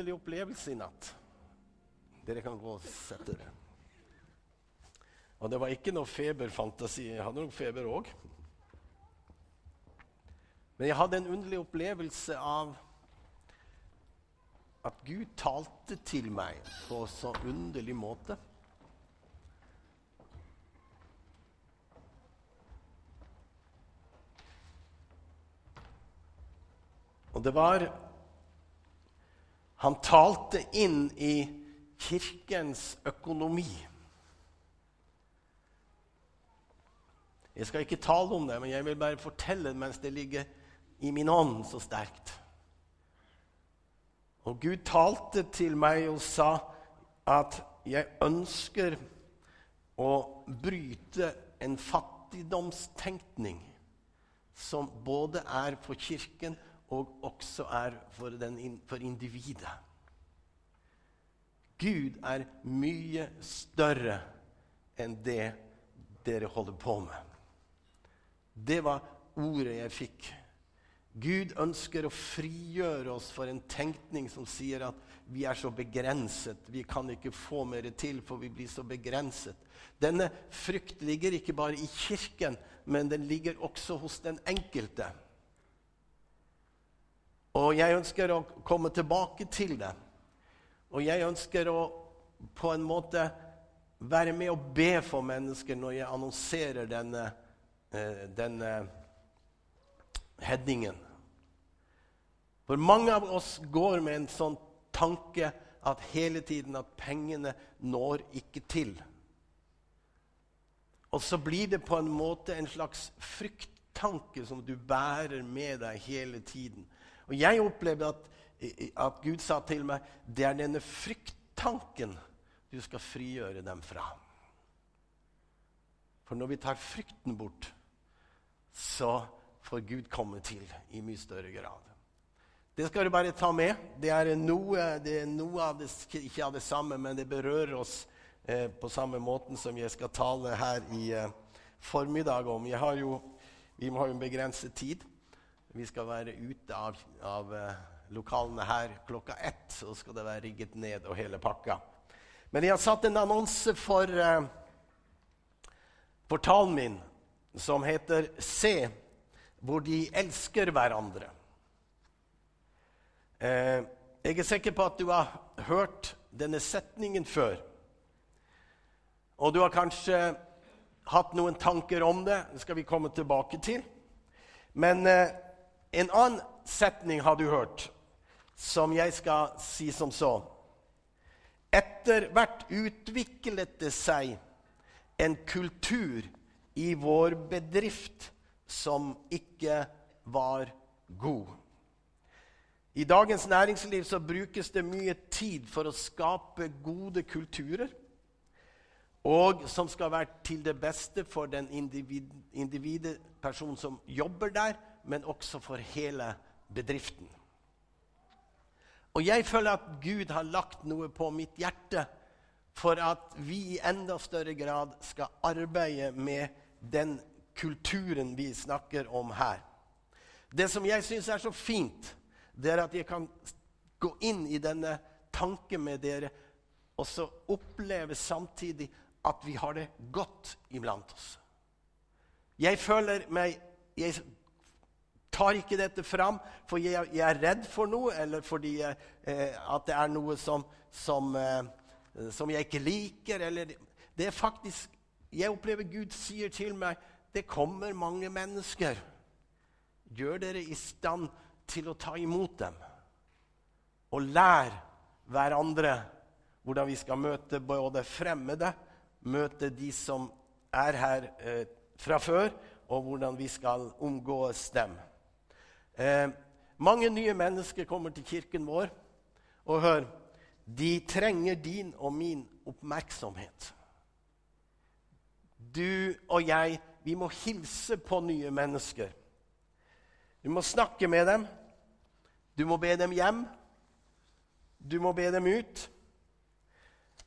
underlig opplevelse i natt. Dere kan gå og sette dere. Og det var ikke noe feberfantasi. Jeg hadde nok feber òg. Men jeg hadde en underlig opplevelse av at Gud talte til meg på så underlig måte. Og det var Han talte inn i kirkens økonomi. Jeg skal ikke tale om det, men jeg vil bare fortelle mens det ligger i min ånd så sterkt. Og Gud talte til meg og sa at jeg ønsker å bryte en fattigdomstenkning som både er for Kirken og også er for, den, for individet. Gud er mye større enn det dere holder på med. Det var ordet jeg fikk. Gud ønsker å frigjøre oss for en tenkning som sier at vi er så begrenset. Vi kan ikke få mer til, for vi blir så begrenset. Denne frykt ligger ikke bare i Kirken, men den ligger også hos den enkelte. Og jeg ønsker å komme tilbake til det. Og jeg ønsker å på en måte være med og be for mennesker når jeg annonserer denne, eh, denne headingen. For mange av oss går med en sånn tanke at hele tiden at pengene når ikke til. Og så blir det på en måte en slags frykttanke som du bærer med deg hele tiden. Og jeg opplevde at, at Gud sa til meg det er denne frykttanken du skal frigjøre dem fra. For når vi tar frykten bort, så får Gud komme til i mye større grad. Det skal du bare ta med. Det er noe, det er noe av det, ikke av det samme, men det berører oss eh, på samme måten som jeg skal tale her i eh, formiddag om. Jo, vi må jo en begrenset tid. Vi skal være ute av, av uh, lokalene her klokka ett. Så skal det være rigget ned og hele pakka. Men jeg har satt en annonse for portalen min som heter Se, hvor de elsker hverandre. Uh, jeg er sikker på at du har hørt denne setningen før. Og du har kanskje hatt noen tanker om det. Det skal vi komme tilbake til. Men uh, en annen setning har du hørt, som jeg skal si som så. Etter hvert utviklet det seg en kultur i vår bedrift som ikke var god. I dagens næringsliv så brukes det mye tid for å skape gode kulturer. Og som skal være til det beste for den individ, individet, personen som jobber der, men også for hele bedriften. Og jeg føler at Gud har lagt noe på mitt hjerte for at vi i enda større grad skal arbeide med den kulturen vi snakker om her. Det som jeg syns er så fint, det er at jeg kan gå inn i denne tanken med dere og så oppleve samtidig at vi har det godt iblant oss. Jeg føler meg jeg tar ikke dette fram for jeg, jeg er redd for noe, eller fordi eh, at det er noe som, som, eh, som jeg ikke liker. Eller, det er faktisk Jeg opplever Gud sier til meg det kommer mange mennesker. Gjør dere i stand til å ta imot dem. Og lær hverandre hvordan vi skal møte både fremmede, møte de som er her eh, fra før, og hvordan vi skal omgås dem. Eh, mange nye mennesker kommer til kirken vår. Og hør de trenger din og min oppmerksomhet. Du og jeg, vi må hilse på nye mennesker. Du må snakke med dem. Du må be dem hjem. Du må be dem ut.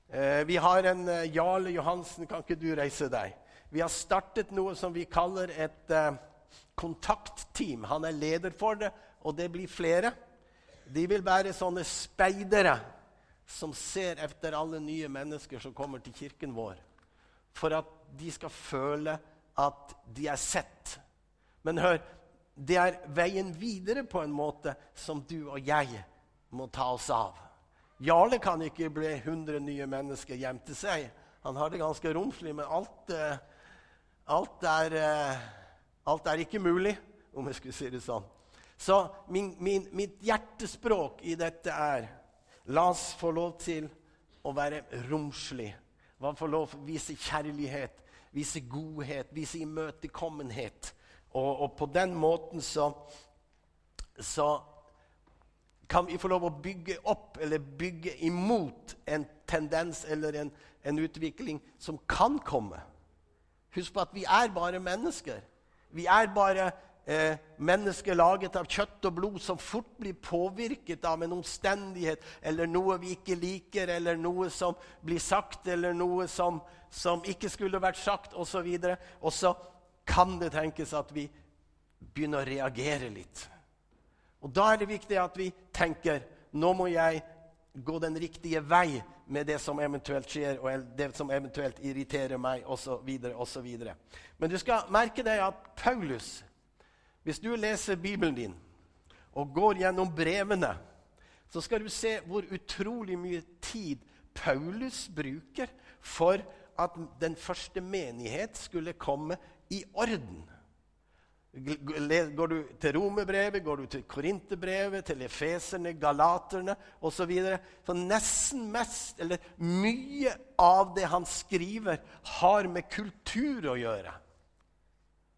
Eh, vi har en eh, Jarle Johansen, kan ikke du reise deg? Vi har startet noe som vi kaller et eh, kontaktteam. Han er leder for det, og det blir flere. De vil være sånne speidere som ser etter alle nye mennesker som kommer til kirken vår, for at de skal føle at de er sett. Men hør, det er veien videre på en måte som du og jeg må ta oss av. Jarle kan ikke bli 100 nye mennesker hjem til seg. Han har det ganske romslig, men alt, eh, alt, er, eh, alt er ikke mulig, om jeg skulle si det sånn. Så min, min, mitt hjertespråk i dette er La oss få lov til å være romslig. La oss Få lov til å vise kjærlighet, vise godhet, vise imøtekommenhet. Og, og på den måten så, så kan vi få lov å bygge opp eller bygge imot en tendens eller en, en utvikling som kan komme. Husk på at vi er bare mennesker. Vi er bare eh, mennesker laget av kjøtt og blod som fort blir påvirket av en omstendighet eller noe vi ikke liker, eller noe som blir sagt, eller noe som, som ikke skulle vært sagt, osv. Og, og så kan det tenkes at vi begynner å reagere litt. Og Da er det viktig at vi tenker nå må jeg gå den riktige vei med det som eventuelt skjer, og det som eventuelt irriterer meg, osv. osv. Men du skal merke deg at Paulus hvis du leser Bibelen din og går gjennom brevene, så skal du se hvor utrolig mye tid Paulus bruker for at den første menighet skulle komme i orden. Går du til Romerbrevet, går du til Korinterbrevet, til Efeserne, Galaterne osv. Så, videre, så nesten mest, eller mye av det han skriver, har med kultur å gjøre.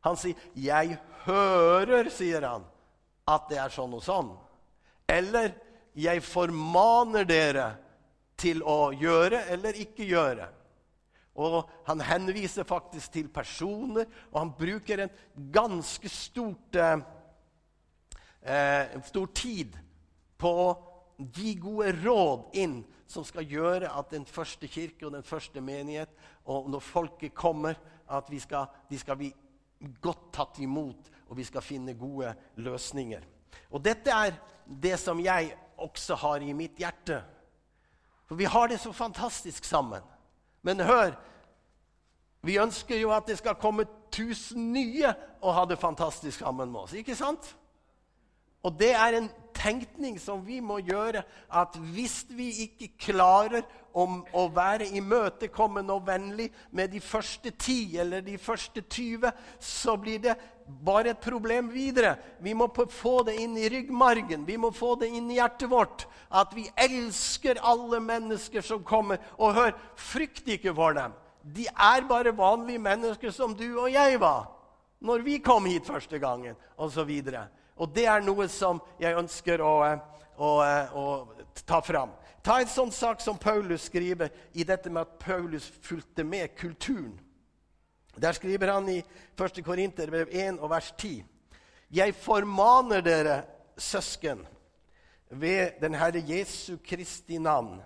Han sier 'Jeg hører', sier han, 'at det er sånn og sånn'. Eller 'Jeg formaner dere til å gjøre eller ikke gjøre'. Og Han henviser faktisk til personer, og han bruker en ganske stort, eh, eh stor tid på å gi gode råd inn som skal gjøre at den første kirke og den første menighet, og når folket kommer, at skal, de skal bli godt tatt imot, og vi skal finne gode løsninger. Og dette er det som jeg også har i mitt hjerte. For vi har det så fantastisk sammen. Men hør, vi ønsker jo at det skal komme tusen nye og ha det fantastisk sammen med oss. Ikke sant? Og det er en tenkning som vi må gjøre, at hvis vi ikke klarer om å være imøtekommende og vennlig med de første ti eller de første 20, så blir det bare et problem videre. Vi må få det inn i ryggmargen, vi må få det inn i hjertet vårt. At vi elsker alle mennesker som kommer. Og hør, frykt ikke for dem. De er bare vanlige mennesker som du og jeg var når vi kom hit første gangen, osv. Og det er noe som jeg ønsker å, å, å ta fram. Ta en sånn sak som Paulus skriver i dette med at Paulus fulgte med kulturen. Der skriver han i 1. Korinterbrev 1 og vers 10.: Jeg formaner dere, søsken, ved den Herre Jesu Kristi navn,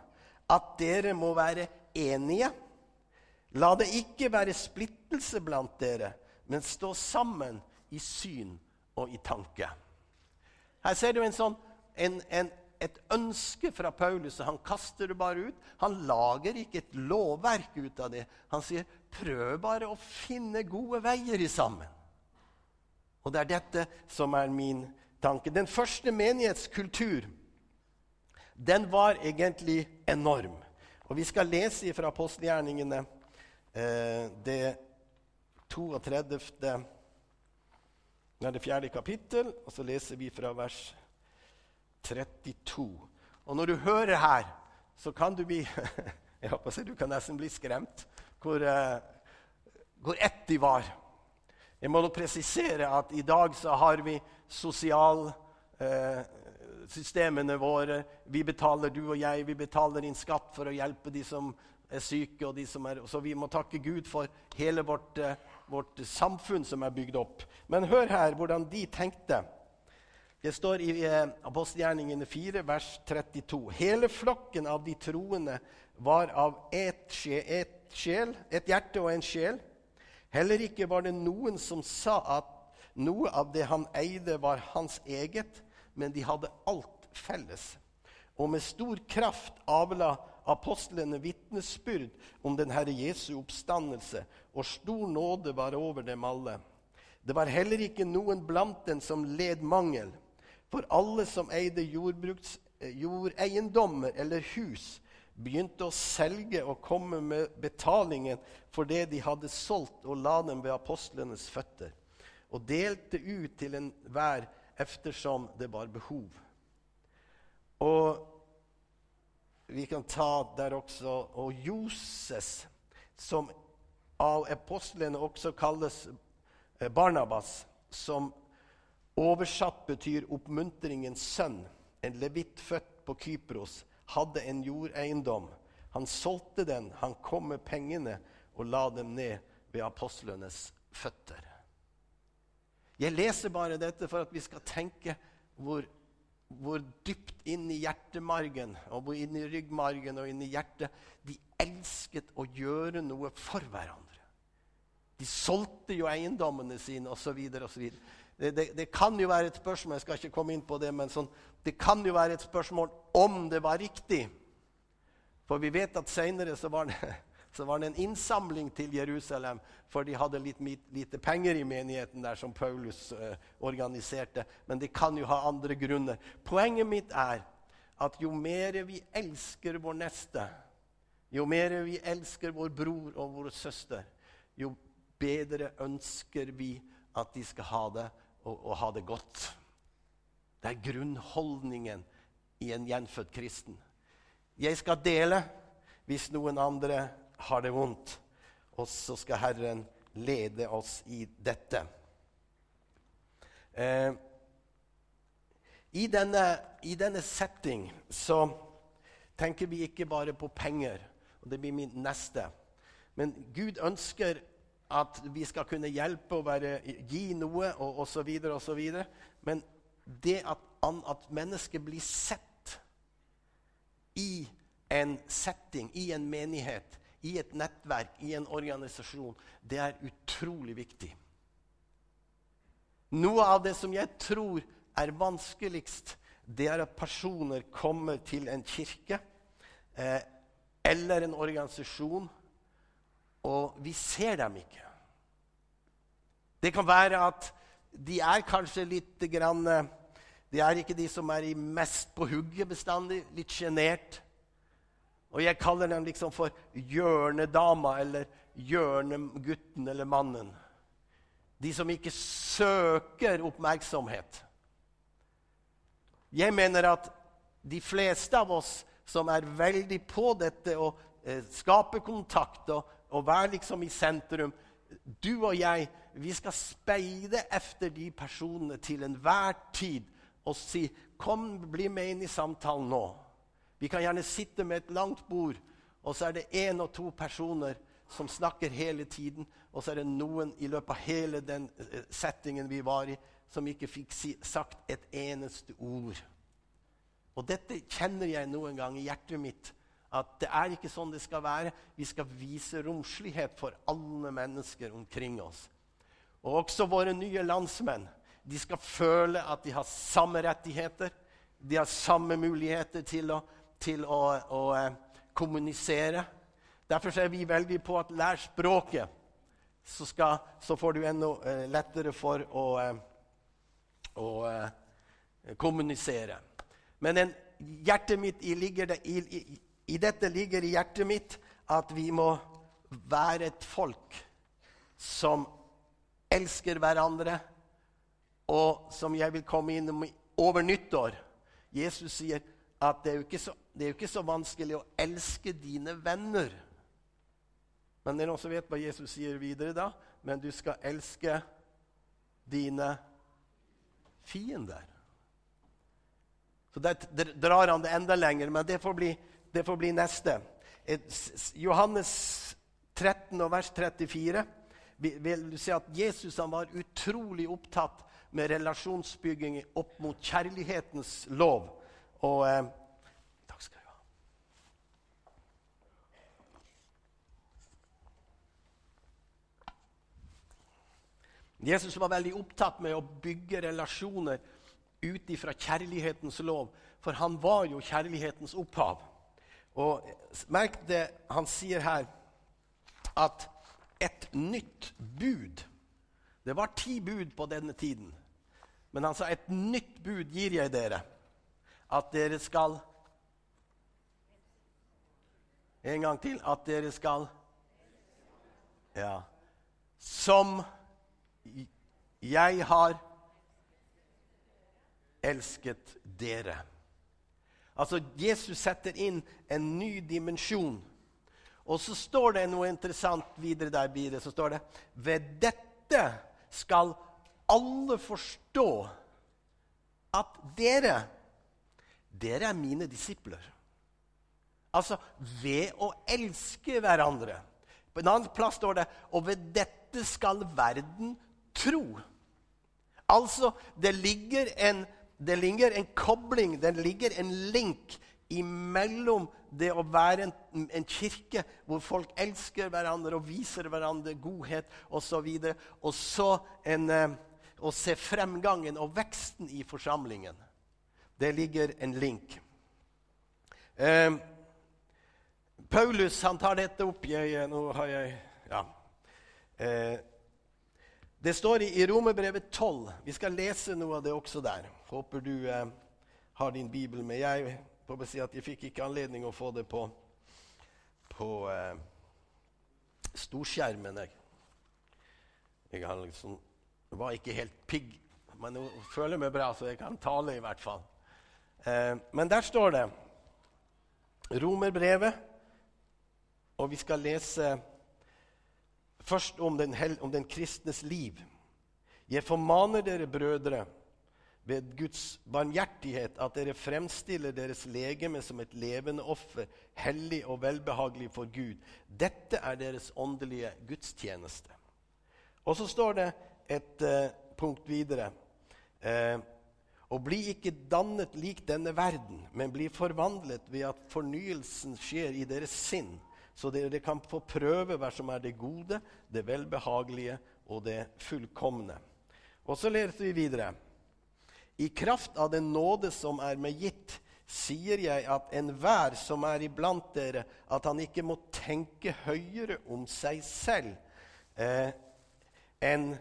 at dere må være enige. La det ikke være splittelse blant dere, men stå sammen i syn og i tanke. Her ser du en sånn, en, en, et ønske fra Paulus, og han kaster det bare ut. Han lager ikke et lovverk ut av det. Han sier, 'Prøv bare å finne gode veier i sammen'. Og det er dette som er min tanke. Den første menighetskultur den var egentlig enorm. Og Vi skal lese fra apostelgjerningene eh, det 32. Det er det fjerde kapittel, og så leser vi fra vers 32. Og når du hører her, så kan du bli jeg håper så Du kan nesten bli skremt hvor, uh, hvor ett de var. Jeg må nå presisere at i dag så har vi sosialsystemene uh, våre. Vi betaler, du og jeg, vi betaler inn skatt for å hjelpe de som er syke. og de som er, Så vi må takke Gud for hele vårt, uh, vårt samfunn som er bygd opp. Men hør her hvordan de tenkte. Det står i eh, apostelgjerningene 4, vers 32. Hele flokken av de troende var av ett et sjel, et hjerte og en sjel. Heller ikke var det noen som sa at noe av det han eide, var hans eget, men de hadde alt felles. Og med stor kraft avla apostlene vitnesbyrd om den Herre Jesu oppstandelse, og stor nåde var over dem alle. Det var heller ikke noen blant dem som led mangel, for alle som eide jordeiendommer eller hus, begynte å selge og komme med betalingen for det de hadde solgt, og la dem ved apostlenes føtter, og delte ut til enhver eftersom det var behov. Og vi kan ta der også Og Joses, som av apostlene også kalles eh, Barnabas, som oversatt betyr oppmuntringens sønn, en levitt født på Kypros, hadde en jordeiendom. Han solgte den, han kom med pengene og la dem ned ved apostlenes føtter. Jeg leser bare dette for at vi skal tenke hvor, hvor dypt inn i hjertemargen og hvor inn i ryggmargen og inn i hjertet de elsket å gjøre noe for hverandre. De solgte jo eiendommene sine osv. Det, det, det kan jo være et spørsmål jeg skal ikke komme inn på det, men sånn, det kan jo være et spørsmål om det var riktig. For vi vet at seinere så, så, var det en innsamling til Jerusalem, for de hadde litt lite penger i menigheten der som Paulus uh, organiserte. Men det kan jo ha andre grunner. Poenget mitt er at jo mer vi elsker vår neste, jo mer vi elsker vår bror og vår søster, jo bedre ønsker vi at de skal ha det, og, og ha det godt. Det er grunnholdningen i en gjenfødt kristen. Jeg skal dele hvis noen andre har det vondt, og så skal Herren lede oss i dette. Eh, i, denne, I denne setting så tenker vi ikke bare på penger, og det blir min neste. Men Gud ønsker at vi skal kunne hjelpe og være, gi noe og osv. osv. Men det at, at mennesket blir sett i en setting, i en menighet, i et nettverk, i en organisasjon, det er utrolig viktig. Noe av det som jeg tror er vanskeligst, det er at personer kommer til en kirke eh, eller en organisasjon, og vi ser dem ikke. Det kan være at de er kanskje litt grann, eh, De er ikke de som er mest på hugget bestandig. Litt sjenert. Og jeg kaller dem liksom for hjørnedama eller hjørnegutten eller mannen. De som ikke søker oppmerksomhet. Jeg mener at de fleste av oss som er veldig på dette og eh, skape kontakt og, og være liksom i sentrum Du og jeg vi skal speide efter de personene til enhver tid og si 'Kom, bli med inn i samtalen nå.' Vi kan gjerne sitte med et langt bord, og så er det én og to personer som snakker hele tiden, og så er det noen i løpet av hele den eh, settingen vi var i, som ikke fikk si, sagt et eneste ord. Og dette kjenner jeg noen gang i hjertet mitt. At det er ikke sånn det skal være. Vi skal vise romslighet for alle mennesker omkring oss. Og også våre nye landsmenn. De skal føle at de har samme rettigheter. De har samme muligheter til å, til å, å eh, kommunisere. Derfor er vi veldig på at lær språket, så, skal, så får du enda eh, lettere for å, eh, å kommunisere. Men en, hjertet mitt i, ligger det, i, i, i dette ligger i hjertet mitt at vi må være et folk som elsker hverandre, og som jeg vil komme inn over nyttår. Jesus sier at det er, så, det er jo ikke så vanskelig å elske dine venner. Men det er noen som vet hva Jesus sier videre da? Men du skal elske dine fiender. Så Der drar han det enda lenger, men det får bli, det får bli neste. Johannes 13 og vers 34 vil du si at Jesus var utrolig opptatt med relasjonsbygging opp mot kjærlighetens lov. Og eh, Takk skal du ha. Jesus var veldig opptatt med å bygge relasjoner ut ifra kjærlighetens lov, for han var jo kjærlighetens opphav. Og merk det han sier her, at et nytt bud Det var ti bud på denne tiden. Men han sa et nytt bud gir jeg dere. At dere skal En gang til. At dere skal Ja. Som jeg har elsket dere. Altså, Jesus setter inn en ny dimensjon. Og så står det noe interessant videre der. Videre, så står det Ved dette skal alle forstå at dere Dere er mine disipler. Altså ved å elske hverandre. På en annen plass står det Og ved dette skal verden tro. Altså, det ligger en det ligger en kobling, det ligger en link imellom det å være en, en kirke hvor folk elsker hverandre og viser hverandre godhet osv., og, og så en, eh, å se fremgangen og veksten i forsamlingen. Det ligger en link. Eh, Paulus han tar dette opp. Jeg, nå har jeg ja. Eh, det står i, i Romerbrevet 12. Vi skal lese noe av det også der. Håper du eh, har din bibel med. Jeg får si at jeg fikk ikke anledning å få det på, på eh, storskjermen. Jeg, jeg liksom, var ikke helt pigg, men jeg føler meg bra, så jeg kan tale i hvert fall. Eh, men der står det Romerbrevet, og vi skal lese først om den, om den kristnes liv. Jeg formaner dere, brødre, ved Guds barmhjertighet at dere fremstiller deres legeme som et levende offer, hellig og velbehagelig for Gud. Dette er deres åndelige gudstjeneste. Og så står det et uh, punkt videre. Uh, og bli ikke dannet lik denne verden, men bli forvandlet ved at fornyelsen skjer i deres sinn, så dere kan få prøve hva som er det gode, det velbehagelige og det fullkomne. Og så leser vi videre. I kraft av den nåde som er meg gitt, sier jeg at enhver som er iblant dere, at han ikke må tenke høyere om seg selv eh, enn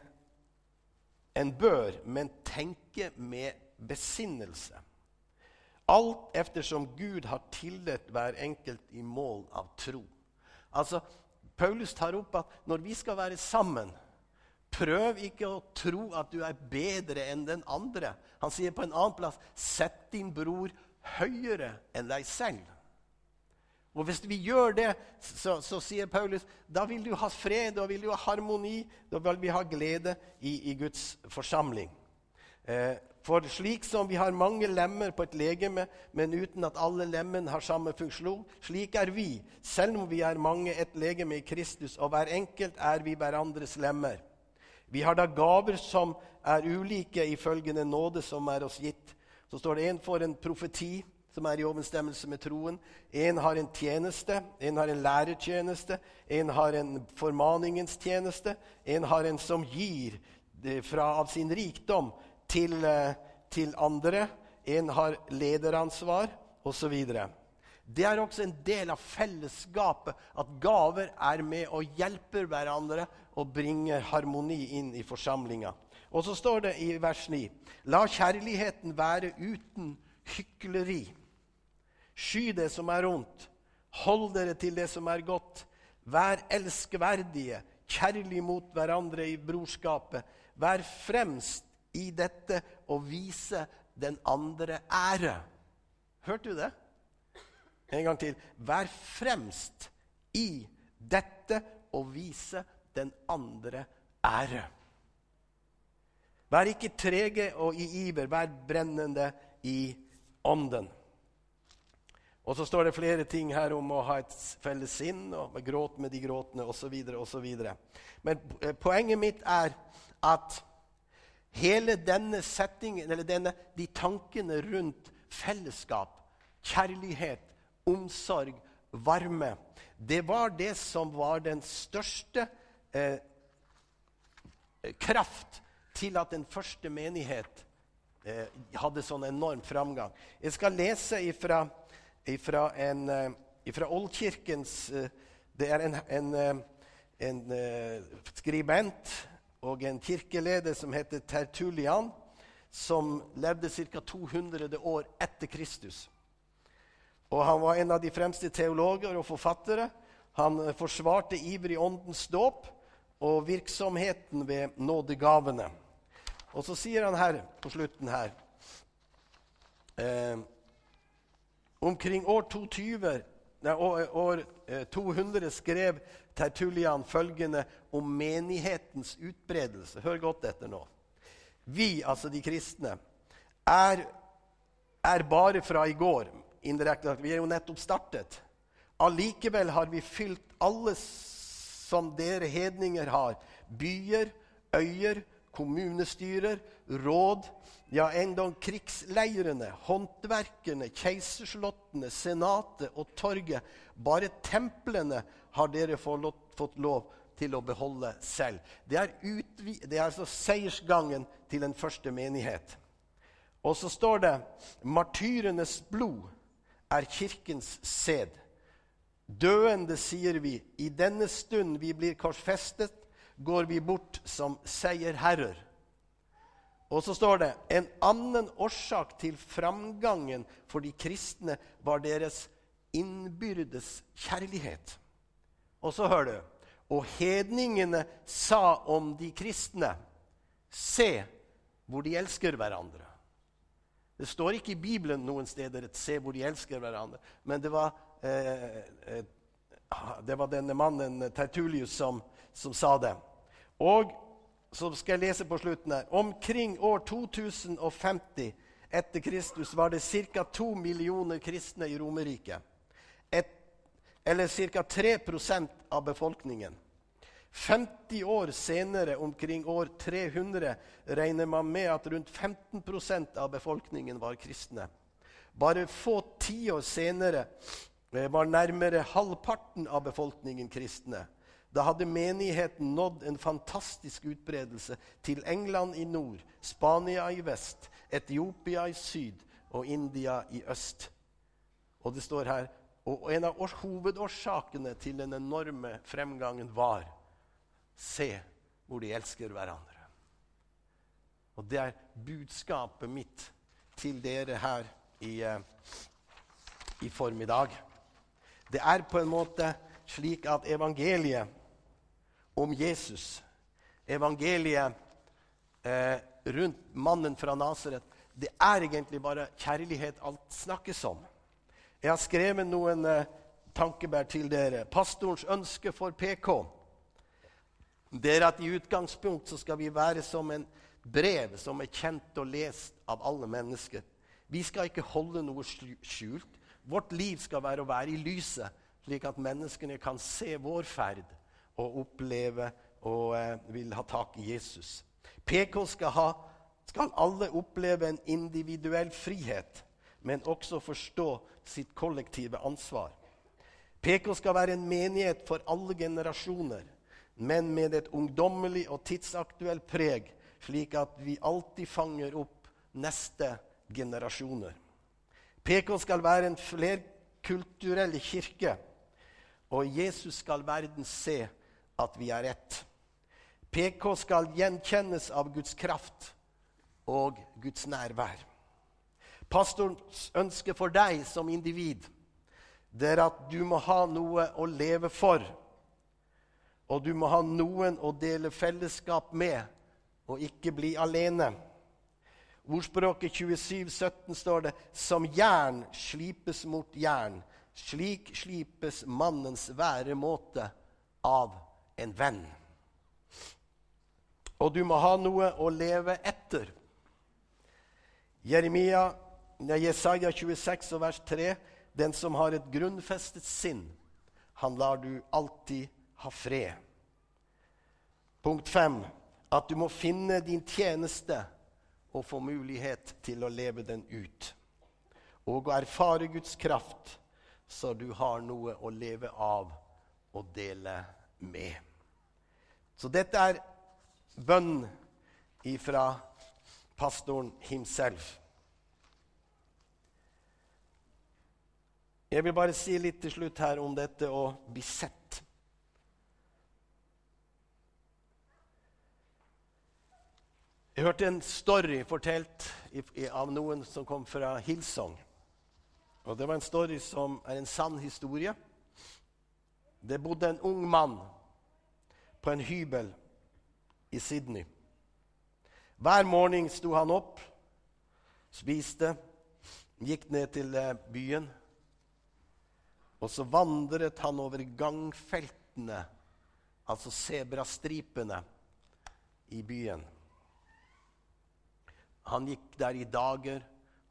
en bør, men tenke med besinnelse. Alt eftersom Gud har tildelt hver enkelt i mål av tro. Altså, Paulus tar opp at når vi skal være sammen Prøv ikke å tro at du er bedre enn den andre. Han sier på en annen plass sett din bror høyere enn deg selv. Og Hvis vi gjør det, så, så, sier Paulus, da vil du ha fred, da vil du ha harmoni, da vil vi ha glede i, i Guds forsamling. Eh, for slik som vi har mange lemmer på et legeme, men uten at alle lemmene har samme funksjon, slik er vi, selv om vi er mange, et legeme i Kristus, og hver enkelt er vi hverandres lemmer. Vi har da gaver som er ulike ifølge den nåde som er oss gitt. Så står det en for en profeti, som er i overensstemmelse med troen. En har en tjeneste, en har en lærertjeneste, en har en formaningens tjeneste. En har en som gir fra, av sin rikdom til, eh, til andre. En har lederansvar, osv. Det er også en del av fellesskapet at gaver er med og hjelper hverandre og bringer harmoni inn i forsamlinga. Og så står det i vers 9.: La kjærligheten være uten hykleri. Sky det som er ondt. Hold dere til det som er godt. Vær elskverdige, kjærlig mot hverandre i brorskapet. Vær fremst i dette og vise den andre ære. Hørte du det? En gang til. Vær fremst i dette og vise den andre ære. Vær ikke trege og i iver, vær brennende i ånden. Og så står det flere ting her om å ha et felles sinn og gråt med de gråtende osv. osv. Men eh, poenget mitt er at hele denne settingen, eller denne, de tankene rundt fellesskap, kjærlighet, omsorg, varme. Det var det som var den største eh, kraft til at den første menighet eh, hadde sånn enorm framgang. Jeg skal lese ifra, ifra, en, eh, ifra Oldkirkens eh, Det er en, en, eh, en skribent og en kirkeleder som heter Tertulian, som levde ca. 200 år etter Kristus. Og Han var en av de fremste teologer og forfattere. Han forsvarte ivrig åndens dåp og virksomheten ved nådegavene. Og så sier han her på slutten her eh, Omkring år 220, nei, år, 200 eh, skrev Tertulian følgende om menighetens utbredelse. Hør godt etter nå. Vi, altså de kristne, er, er bare fra i går. Indirekte Vi er jo nettopp startet. Allikevel har vi fylt alle som dere hedninger har. Byer, øyer, kommunestyrer, råd, ja, endog krigsleirene, håndverkerne, keiserslottene, senatet og torget. Bare templene har dere fått lov til å beholde selv. Det er, det er altså seiersgangen til den første menighet. Og så står det martyrenes blod er kirkens sæd. Døende, sier vi, i denne stund vi blir korsfestet, går vi bort som seierherrer. Og så står det en annen årsak til framgangen for de kristne var deres innbyrdes kjærlighet. Og så hører du Og hedningene sa om de kristne Se hvor de elsker hverandre. Det står ikke i Bibelen noen steder et 'se hvor de elsker hverandre', men det var Eh, eh, det var denne mannen Tertulius som, som, sa det. Og så skal jeg lese på slutten her. Omkring år 2050 etter Kristus var det ca. 2 millioner kristne i Romerriket. Eller ca. 3% av befolkningen. 50 år senere, omkring år 300, regner man med at rundt 15% av befolkningen var kristne. Bare få tiår senere var nærmere halvparten av befolkningen kristne. Da hadde menigheten nådd en fantastisk utbredelse til England i nord, Spania i vest, Etiopia i syd og India i øst. Og det står her, og En av hovedårsakene til den enorme fremgangen var Se hvor de elsker hverandre. Og Det er budskapet mitt til dere her i, eh, i formiddag. Det er på en måte slik at evangeliet om Jesus, evangeliet eh, rundt mannen fra Nasaret, det er egentlig bare kjærlighet alt snakkes om. Jeg har skrevet noen eh, tankebær til dere. Pastorens ønske for PK det er at i utgangspunkt så skal vi være som en brev som er kjent og lest av alle mennesker. Vi skal ikke holde noe skjult. Vårt liv skal være å være i lyset, slik at menneskene kan se vår ferd og oppleve og eh, vil ha tak i Jesus. PK skal, ha, skal alle oppleve en individuell frihet, men også forstå sitt kollektive ansvar. PK skal være en menighet for alle generasjoner, men med et ungdommelig og tidsaktuelt preg, slik at vi alltid fanger opp neste generasjoner. PK skal være en flerkulturell kirke, og Jesus skal verden se at vi er ett. PK skal gjenkjennes av Guds kraft og Guds nærvær. Pastorens ønske for deg som individ det er at du må ha noe å leve for. Og du må ha noen å dele fellesskap med, og ikke bli alene. Ordspråket 27, 17 står det som jern slipes mot jern. Slik slipes mannens væremåte av en venn. Og du må ha noe å leve etter. Jeremia, Jesaja 26 vers 3.: Den som har et grunnfestet sinn, han lar du alltid ha fred. Punkt 5. At du må finne din tjeneste og få mulighet til å leve den ut. Og å erfare Guds kraft, så du har noe å leve av og dele med. Så dette er bønn ifra pastoren himself. Jeg vil bare si litt til slutt her om dette å bli sett. Jeg hørte en story fortalt av noen som kom fra Hillsong. Og Det var en story som er en sann historie. Det bodde en ung mann på en hybel i Sydney. Hver morgen sto han opp, spiste, gikk ned til eh, byen. Og så vandret han over gangfeltene, altså sebrastripene, i byen. Han gikk der i dager,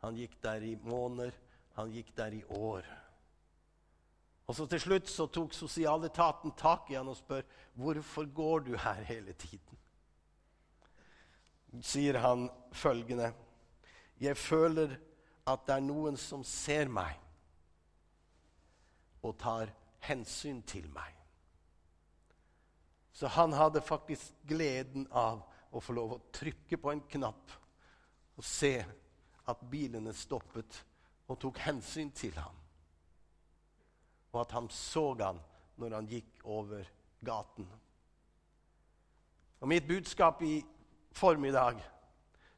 han gikk der i måneder, han gikk der i år. Og så Til slutt så tok sosialetaten tak i han og spør hvorfor går du her hele tiden. Sier han følgende Jeg føler at det er noen som ser meg og tar hensyn til meg. Så han hadde faktisk gleden av å få lov å trykke på en knapp og se at bilene stoppet og tok hensyn til ham og at han så han når han gikk over gaten. Og Mitt budskap i formiddag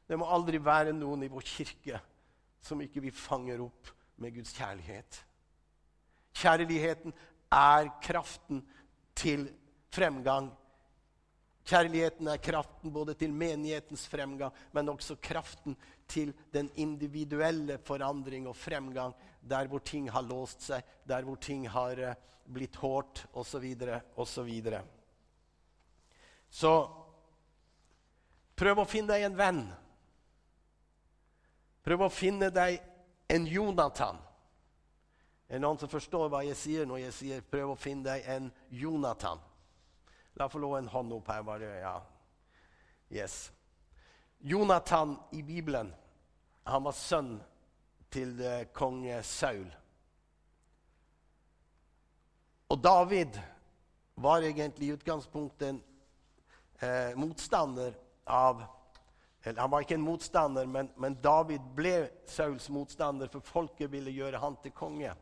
det må aldri være noen i vår kirke som ikke vi fanger opp med Guds kjærlighet. Kjærligheten er kraften til fremgang. Kjærligheten er kraften både til menighetens fremgang, men også kraften til den individuelle forandring og fremgang der hvor ting har låst seg, der hvor ting har uh, blitt hårdt, osv., osv. Så, så prøv å finne deg en venn. Prøv å finne deg en Jonathan. Er det noen som forstår hva jeg sier når jeg sier 'prøv å finne deg en Jonathan'? La få lov en hånd opp her. bare, ja. Yes. Jonathan i Bibelen han var sønn til kong konge Saul. Og David var egentlig i utgangspunktet en eh, motstander av eller Han var ikke en motstander, men, men, David ble Sauls motstander, for folket ville gjøre han til konge.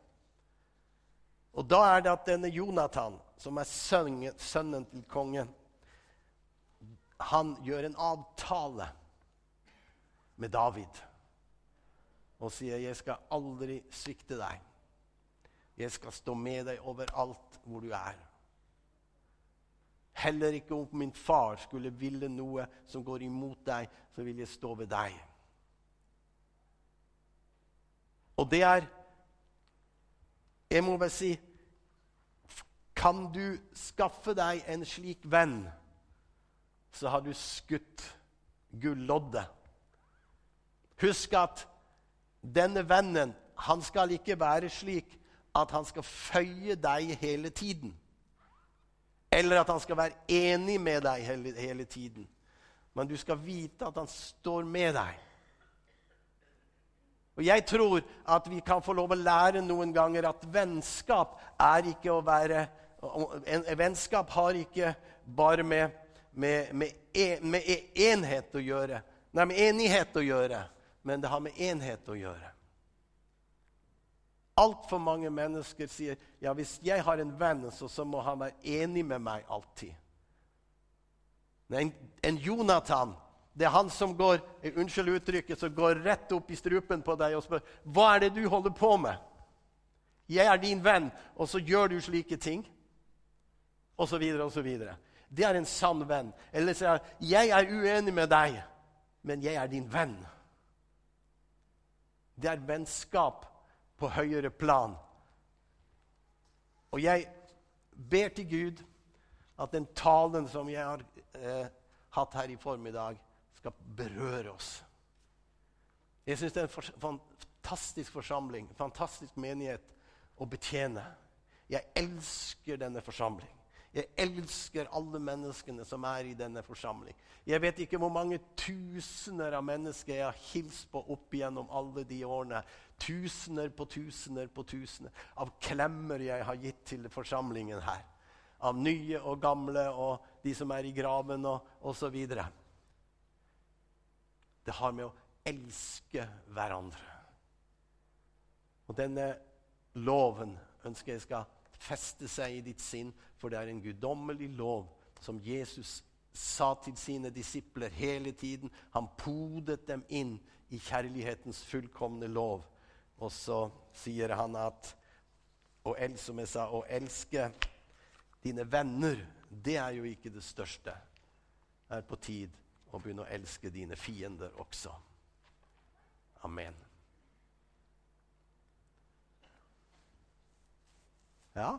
Og Da er det at denne Jonathan, som er sønnen, til kongen, han gjør en avtale med David og sier, 'Jeg skal aldri svikte deg.' 'Jeg skal stå med deg overalt hvor du er.' Heller ikke om min far skulle ville noe som går imot deg, så vil jeg stå ved deg. Og det er Jeg må bare si Kan du skaffe deg en slik venn, så har du skutt gulloddet. Husk at denne vennen han skal ikke være slik at han skal føye deg hele tiden. Eller at han skal være enig med deg hele, hele tiden. Men du skal vite at han står med deg. Og Jeg tror at vi kan få lov å lære noen ganger at vennskap er ikke å være en, Vennskap har ikke bare med, med, med, en, med enhet å gjøre. Nei, med enighet å gjøre men det har med enhet å gjøre. Altfor mange mennesker sier ja, hvis jeg har en venn, så, så må han være enig med meg alltid. En, en Jonathan det er han som går unnskyld uttrykket, som går rett opp i strupen på deg og spør hva er det du holder på med. Jeg er din venn, og så gjør du slike ting. Så videre. Det er en sann venn. Eller sier jeg er uenig med deg, men jeg er din venn. Det er vennskap på høyere plan. Og jeg ber til Gud at den talen som jeg har eh, hatt her i formiddag, skal berøre oss. Jeg syns det er en for, fantastisk forsamling, fantastisk menighet å betjene. Jeg elsker denne forsamling. Jeg elsker alle menneskene som er i denne forsamling. Jeg vet ikke hvor mange tusener av mennesker jeg har hilst på opp igjennom alle de årene. Tusener på tusener på tusener av klemmer jeg har gitt til forsamlingen her. Av nye og gamle og de som er i graven og osv. Det har med å elske hverandre. Og denne loven ønsker jeg skal feste seg i ditt sinn, for det er en guddommelig lov som Jesus sa til sine disipler hele tiden. Han podet dem inn i kjærlighetens fullkomne lov. Og så sier han at å, som jeg sa, å elske dine venner, det er jo ikke det største. Det er på tid å begynne å elske dine fiender også. Amen. Ja,